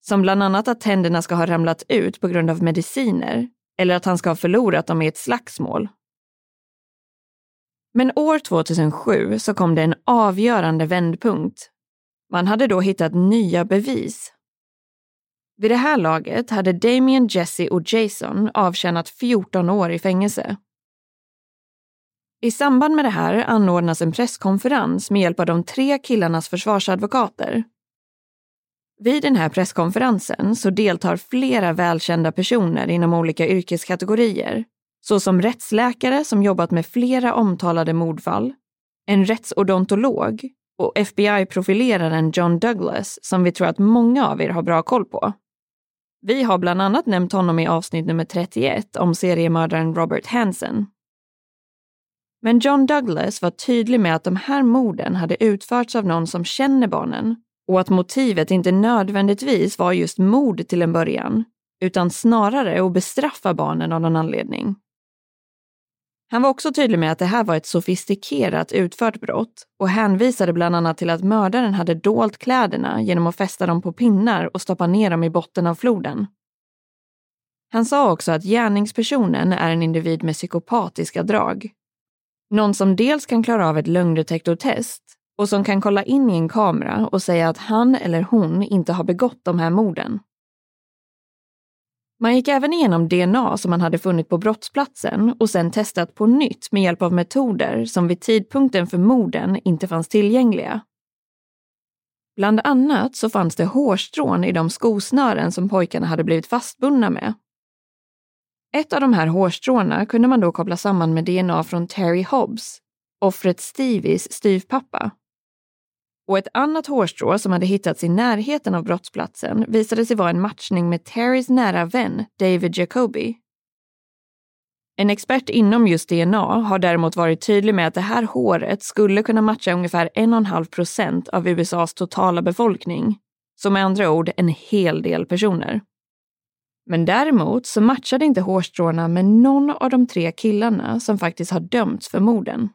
Som bland annat att tänderna ska ha ramlat ut på grund av mediciner eller att han ska ha förlorat dem i ett slagsmål. Men år 2007 så kom det en avgörande vändpunkt. Man hade då hittat nya bevis. Vid det här laget hade Damien, Jesse och Jason avtjänat 14 år i fängelse. I samband med det här anordnas en presskonferens med hjälp av de tre killarnas försvarsadvokater. Vid den här presskonferensen så deltar flera välkända personer inom olika yrkeskategorier, såsom rättsläkare som jobbat med flera omtalade mordfall, en rättsodontolog och FBI-profileraren John Douglas som vi tror att många av er har bra koll på. Vi har bland annat nämnt honom i avsnitt nummer 31 om seriemördaren Robert Hansen. Men John Douglas var tydlig med att de här morden hade utförts av någon som känner barnen och att motivet inte nödvändigtvis var just mord till en början, utan snarare att bestraffa barnen av någon anledning. Han var också tydlig med att det här var ett sofistikerat utfört brott och hänvisade bland annat till att mördaren hade dolt kläderna genom att fästa dem på pinnar och stoppa ner dem i botten av floden. Han sa också att gärningspersonen är en individ med psykopatiska drag. Någon som dels kan klara av ett lögndetektortest och som kan kolla in i en kamera och säga att han eller hon inte har begått de här morden. Man gick även igenom DNA som man hade funnit på brottsplatsen och sen testat på nytt med hjälp av metoder som vid tidpunkten för morden inte fanns tillgängliga. Bland annat så fanns det hårstrån i de skosnören som pojkarna hade blivit fastbundna med. Ett av de här hårstråna kunde man då koppla samman med DNA från Terry Hobbs, offret Stevies styvpappa. Och ett annat hårstrå som hade hittats i närheten av brottsplatsen visade sig vara en matchning med Terrys nära vän David Jacoby. En expert inom just DNA har däremot varit tydlig med att det här håret skulle kunna matcha ungefär 1,5 procent av USAs totala befolkning. Så med andra ord en hel del personer. Men däremot så matchade inte hårstråna med någon av de tre killarna som faktiskt har dömts för morden.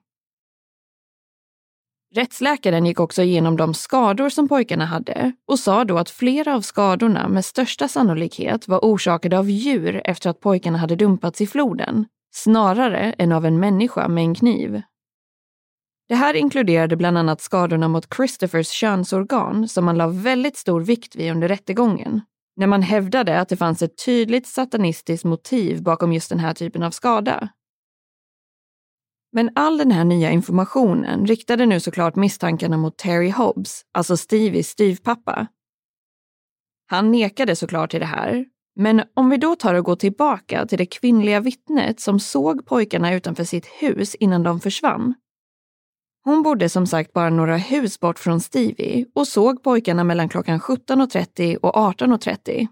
Rättsläkaren gick också igenom de skador som pojkarna hade och sa då att flera av skadorna med största sannolikhet var orsakade av djur efter att pojkarna hade dumpats i floden, snarare än av en människa med en kniv. Det här inkluderade bland annat skadorna mot Christophers könsorgan som man la väldigt stor vikt vid under rättegången, när man hävdade att det fanns ett tydligt satanistiskt motiv bakom just den här typen av skada. Men all den här nya informationen riktade nu såklart misstankarna mot Terry Hobbs, alltså Stevies styvpappa. Han nekade såklart till det här, men om vi då tar och går tillbaka till det kvinnliga vittnet som såg pojkarna utanför sitt hus innan de försvann. Hon bodde som sagt bara några hus bort från Stevie och såg pojkarna mellan klockan 17.30 och 18.30.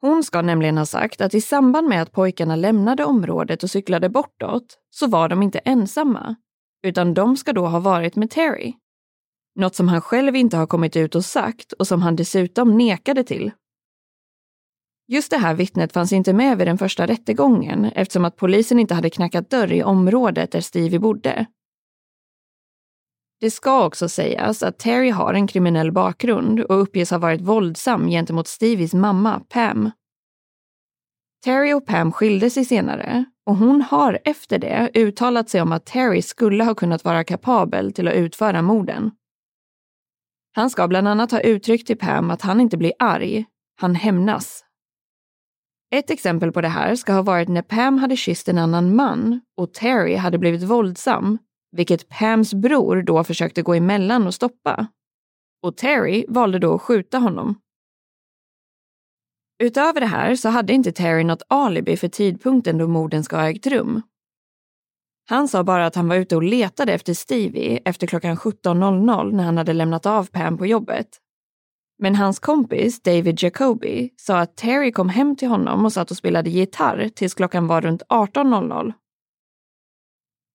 Hon ska nämligen ha sagt att i samband med att pojkarna lämnade området och cyklade bortåt så var de inte ensamma, utan de ska då ha varit med Terry. Något som han själv inte har kommit ut och sagt och som han dessutom nekade till. Just det här vittnet fanns inte med vid den första rättegången eftersom att polisen inte hade knackat dörr i området där Stevie bodde. Det ska också sägas att Terry har en kriminell bakgrund och uppges ha varit våldsam gentemot Stevies mamma, Pam. Terry och Pam skilde sig senare och hon har efter det uttalat sig om att Terry skulle ha kunnat vara kapabel till att utföra morden. Han ska bland annat ha uttryckt till Pam att han inte blir arg, han hämnas. Ett exempel på det här ska ha varit när Pam hade kysst en annan man och Terry hade blivit våldsam vilket Pams bror då försökte gå emellan och stoppa. Och Terry valde då att skjuta honom. Utöver det här så hade inte Terry något alibi för tidpunkten då morden ska ha ägt rum. Han sa bara att han var ute och letade efter Stevie efter klockan 17.00 när han hade lämnat av Pam på jobbet. Men hans kompis David Jacoby sa att Terry kom hem till honom och satt och spelade gitarr tills klockan var runt 18.00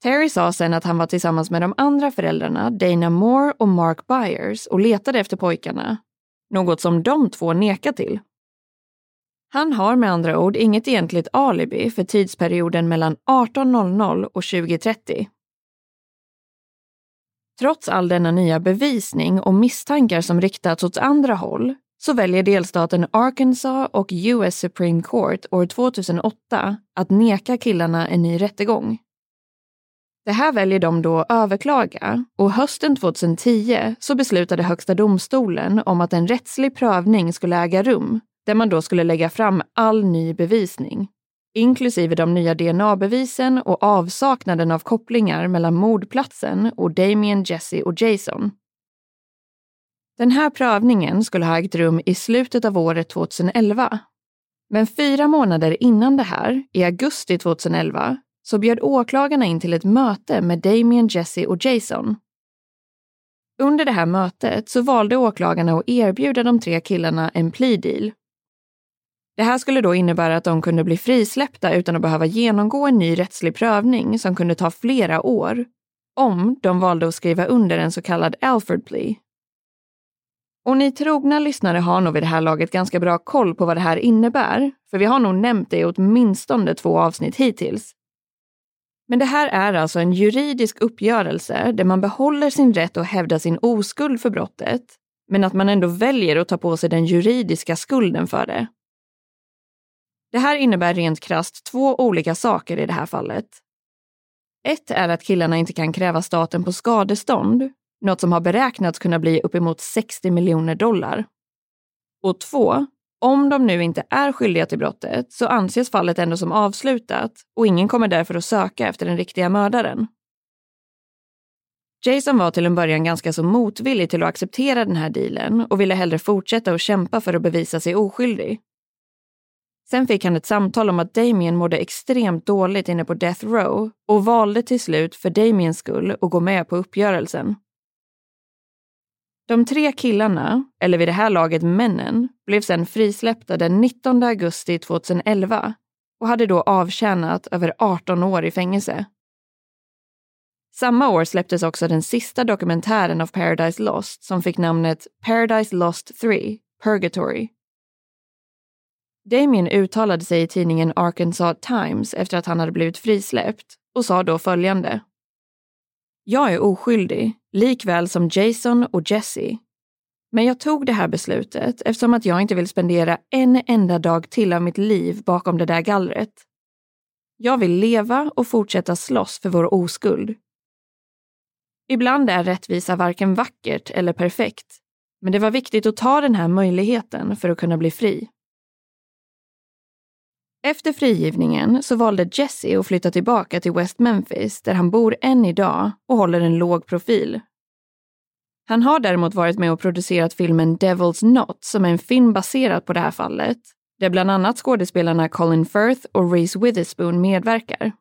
Terry sa sen att han var tillsammans med de andra föräldrarna, Dana Moore och Mark Byers, och letade efter pojkarna. Något som de två nekar till. Han har med andra ord inget egentligt alibi för tidsperioden mellan 18.00 och 20.30. Trots all denna nya bevisning och misstankar som riktats åt andra håll så väljer delstaten Arkansas och US Supreme Court år 2008 att neka killarna en ny rättegång. Det här väljer de då att överklaga och hösten 2010 så beslutade Högsta domstolen om att en rättslig prövning skulle äga rum där man då skulle lägga fram all ny bevisning. inklusive de nya DNA-bevisen och avsaknaden av kopplingar mellan mordplatsen och Damien, Jesse och Jason. Den här prövningen skulle ha ägt rum i slutet av året 2011. Men fyra månader innan det här, i augusti 2011, så bjöd åklagarna in till ett möte med Damien, Jesse och Jason. Under det här mötet så valde åklagarna att erbjuda de tre killarna en plea deal. Det här skulle då innebära att de kunde bli frisläppta utan att behöva genomgå en ny rättslig prövning som kunde ta flera år, om de valde att skriva under en så kallad Alford plea. Och ni trogna lyssnare har nog vid det här laget ganska bra koll på vad det här innebär, för vi har nog nämnt det i åtminstone två avsnitt hittills. Men det här är alltså en juridisk uppgörelse där man behåller sin rätt att hävda sin oskuld för brottet, men att man ändå väljer att ta på sig den juridiska skulden för det. Det här innebär rent krast två olika saker i det här fallet. Ett är att killarna inte kan kräva staten på skadestånd, något som har beräknats kunna bli uppemot 60 miljoner dollar. Och två, om de nu inte är skyldiga till brottet så anses fallet ändå som avslutat och ingen kommer därför att söka efter den riktiga mördaren. Jason var till en början ganska så motvillig till att acceptera den här dealen och ville hellre fortsätta att kämpa för att bevisa sig oskyldig. Sen fick han ett samtal om att Damien mådde extremt dåligt inne på Death Row och valde till slut för Damiens skull att gå med på uppgörelsen. De tre killarna, eller vid det här laget männen, blev sedan frisläppta den 19 augusti 2011 och hade då avtjänat över 18 år i fängelse. Samma år släpptes också den sista dokumentären av Paradise Lost som fick namnet Paradise Lost 3, Purgatory. Damien uttalade sig i tidningen Arkansas Times efter att han hade blivit frisläppt och sa då följande. Jag är oskyldig, likväl som Jason och Jesse. Men jag tog det här beslutet eftersom att jag inte vill spendera en enda dag till av mitt liv bakom det där gallret. Jag vill leva och fortsätta slåss för vår oskuld. Ibland är rättvisa varken vackert eller perfekt, men det var viktigt att ta den här möjligheten för att kunna bli fri. Efter frigivningen så valde Jesse att flytta tillbaka till West Memphis där han bor än idag och håller en låg profil. Han har däremot varit med och producerat filmen Devil's Knot som är en film baserad på det här fallet, där bland annat skådespelarna Colin Firth och Reese Witherspoon medverkar.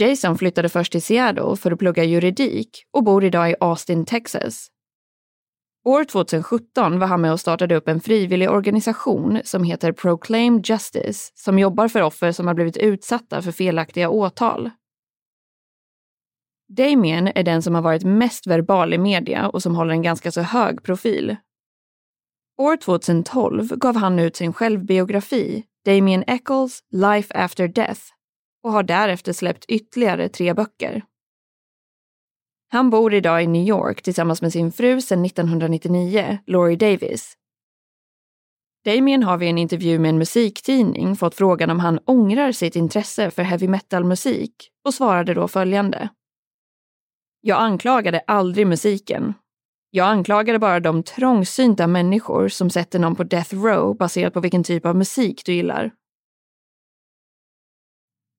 Jason flyttade först till Seattle för att plugga juridik och bor idag i Austin, Texas. År 2017 var han med och startade upp en frivillig organisation som heter Proclaim Justice som jobbar för offer som har blivit utsatta för felaktiga åtal. Damien är den som har varit mest verbal i media och som håller en ganska så hög profil. År 2012 gav han ut sin självbiografi Damien Eccles Life After Death och har därefter släppt ytterligare tre böcker. Han bor idag i New York tillsammans med sin fru sedan 1999, Laurie Davis. Damien har vid en intervju med en musiktidning fått frågan om han ångrar sitt intresse för heavy metal-musik och svarade då följande. Jag anklagade aldrig musiken. Jag anklagade bara de trångsynta människor som sätter någon på death row baserat på vilken typ av musik du gillar.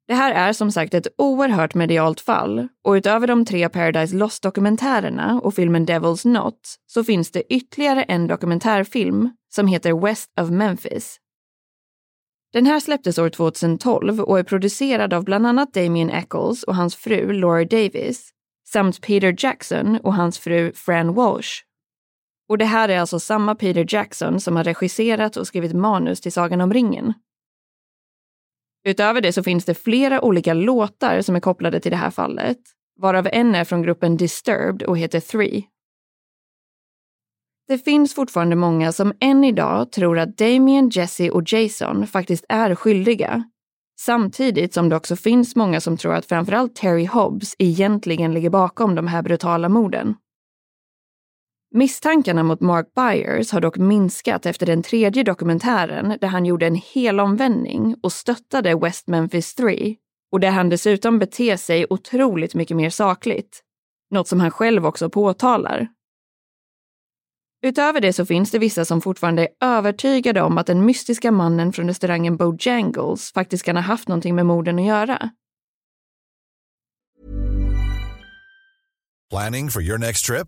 Det här är som sagt ett oerhört medialt fall och utöver de tre Paradise Lost-dokumentärerna och filmen Devil's Knot så finns det ytterligare en dokumentärfilm som heter West of Memphis. Den här släpptes år 2012 och är producerad av bland annat Damien Eccles och hans fru Laura Davis samt Peter Jackson och hans fru Fran Walsh. Och det här är alltså samma Peter Jackson som har regisserat och skrivit manus till Sagan om ringen. Utöver det så finns det flera olika låtar som är kopplade till det här fallet, varav en är från gruppen Disturbed och heter Three. Det finns fortfarande många som än idag tror att Damien, Jesse och Jason faktiskt är skyldiga. Samtidigt som det också finns många som tror att framförallt Terry Hobbs egentligen ligger bakom de här brutala morden. Misstankarna mot Mark Byers har dock minskat efter den tredje dokumentären där han gjorde en helomvändning och stöttade West Memphis 3 och där han dessutom beter sig otroligt mycket mer sakligt. Något som han själv också påtalar. Utöver det så finns det vissa som fortfarande är övertygade om att den mystiska mannen från restaurangen Bojangles faktiskt kan ha haft någonting med morden att göra. Planning for your next trip?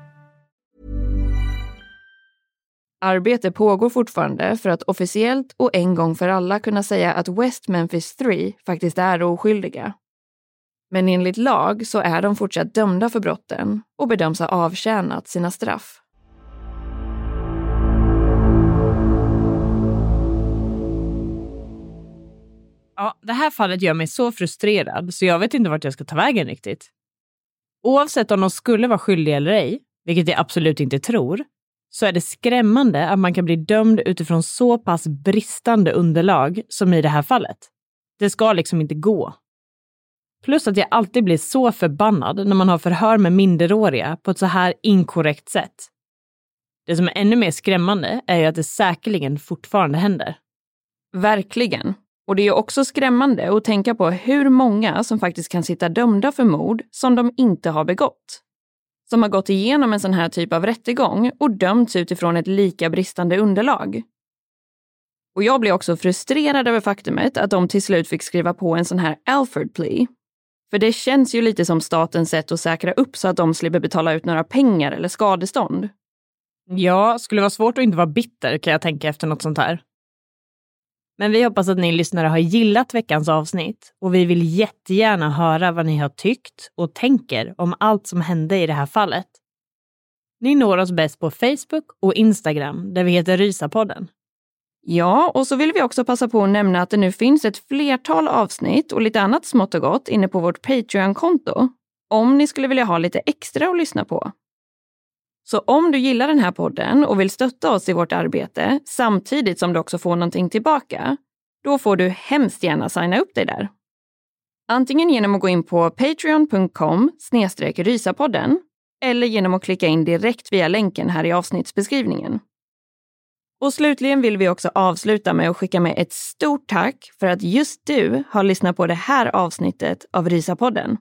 Arbete pågår fortfarande för att officiellt och en gång för alla kunna säga att West Memphis 3 faktiskt är oskyldiga. Men enligt lag så är de fortsatt dömda för brotten och bedöms ha avtjänat sina straff. Ja, det här fallet gör mig så frustrerad så jag vet inte vart jag ska ta vägen riktigt. Oavsett om de skulle vara skyldiga eller ej, vilket jag absolut inte tror, så är det skrämmande att man kan bli dömd utifrån så pass bristande underlag som i det här fallet. Det ska liksom inte gå. Plus att jag alltid blir så förbannad när man har förhör med minderåriga på ett så här inkorrekt sätt. Det som är ännu mer skrämmande är ju att det säkerligen fortfarande händer. Verkligen. Och det är också skrämmande att tänka på hur många som faktiskt kan sitta dömda för mord som de inte har begått. Som har gått igenom en sån här typ av rättegång och dömts utifrån ett lika bristande underlag. Och jag blir också frustrerad över faktumet att de till slut fick skriva på en sån här Alford plea. För det känns ju lite som statens sätt att säkra upp så att de slipper betala ut några pengar eller skadestånd. Ja, skulle vara svårt att inte vara bitter kan jag tänka efter något sånt här. Men vi hoppas att ni lyssnare har gillat veckans avsnitt och vi vill jättegärna höra vad ni har tyckt och tänker om allt som hände i det här fallet. Ni når oss bäst på Facebook och Instagram där vi heter Rysapodden. Ja, och så vill vi också passa på att nämna att det nu finns ett flertal avsnitt och lite annat smått och gott inne på vårt Patreon-konto. Om ni skulle vilja ha lite extra att lyssna på. Så om du gillar den här podden och vill stötta oss i vårt arbete samtidigt som du också får någonting tillbaka, då får du hemskt gärna signa upp dig där. Antingen genom att gå in på patreon.com rysapodden eller genom att klicka in direkt via länken här i avsnittsbeskrivningen. Och slutligen vill vi också avsluta med att skicka med ett stort tack för att just du har lyssnat på det här avsnittet av Rysapodden.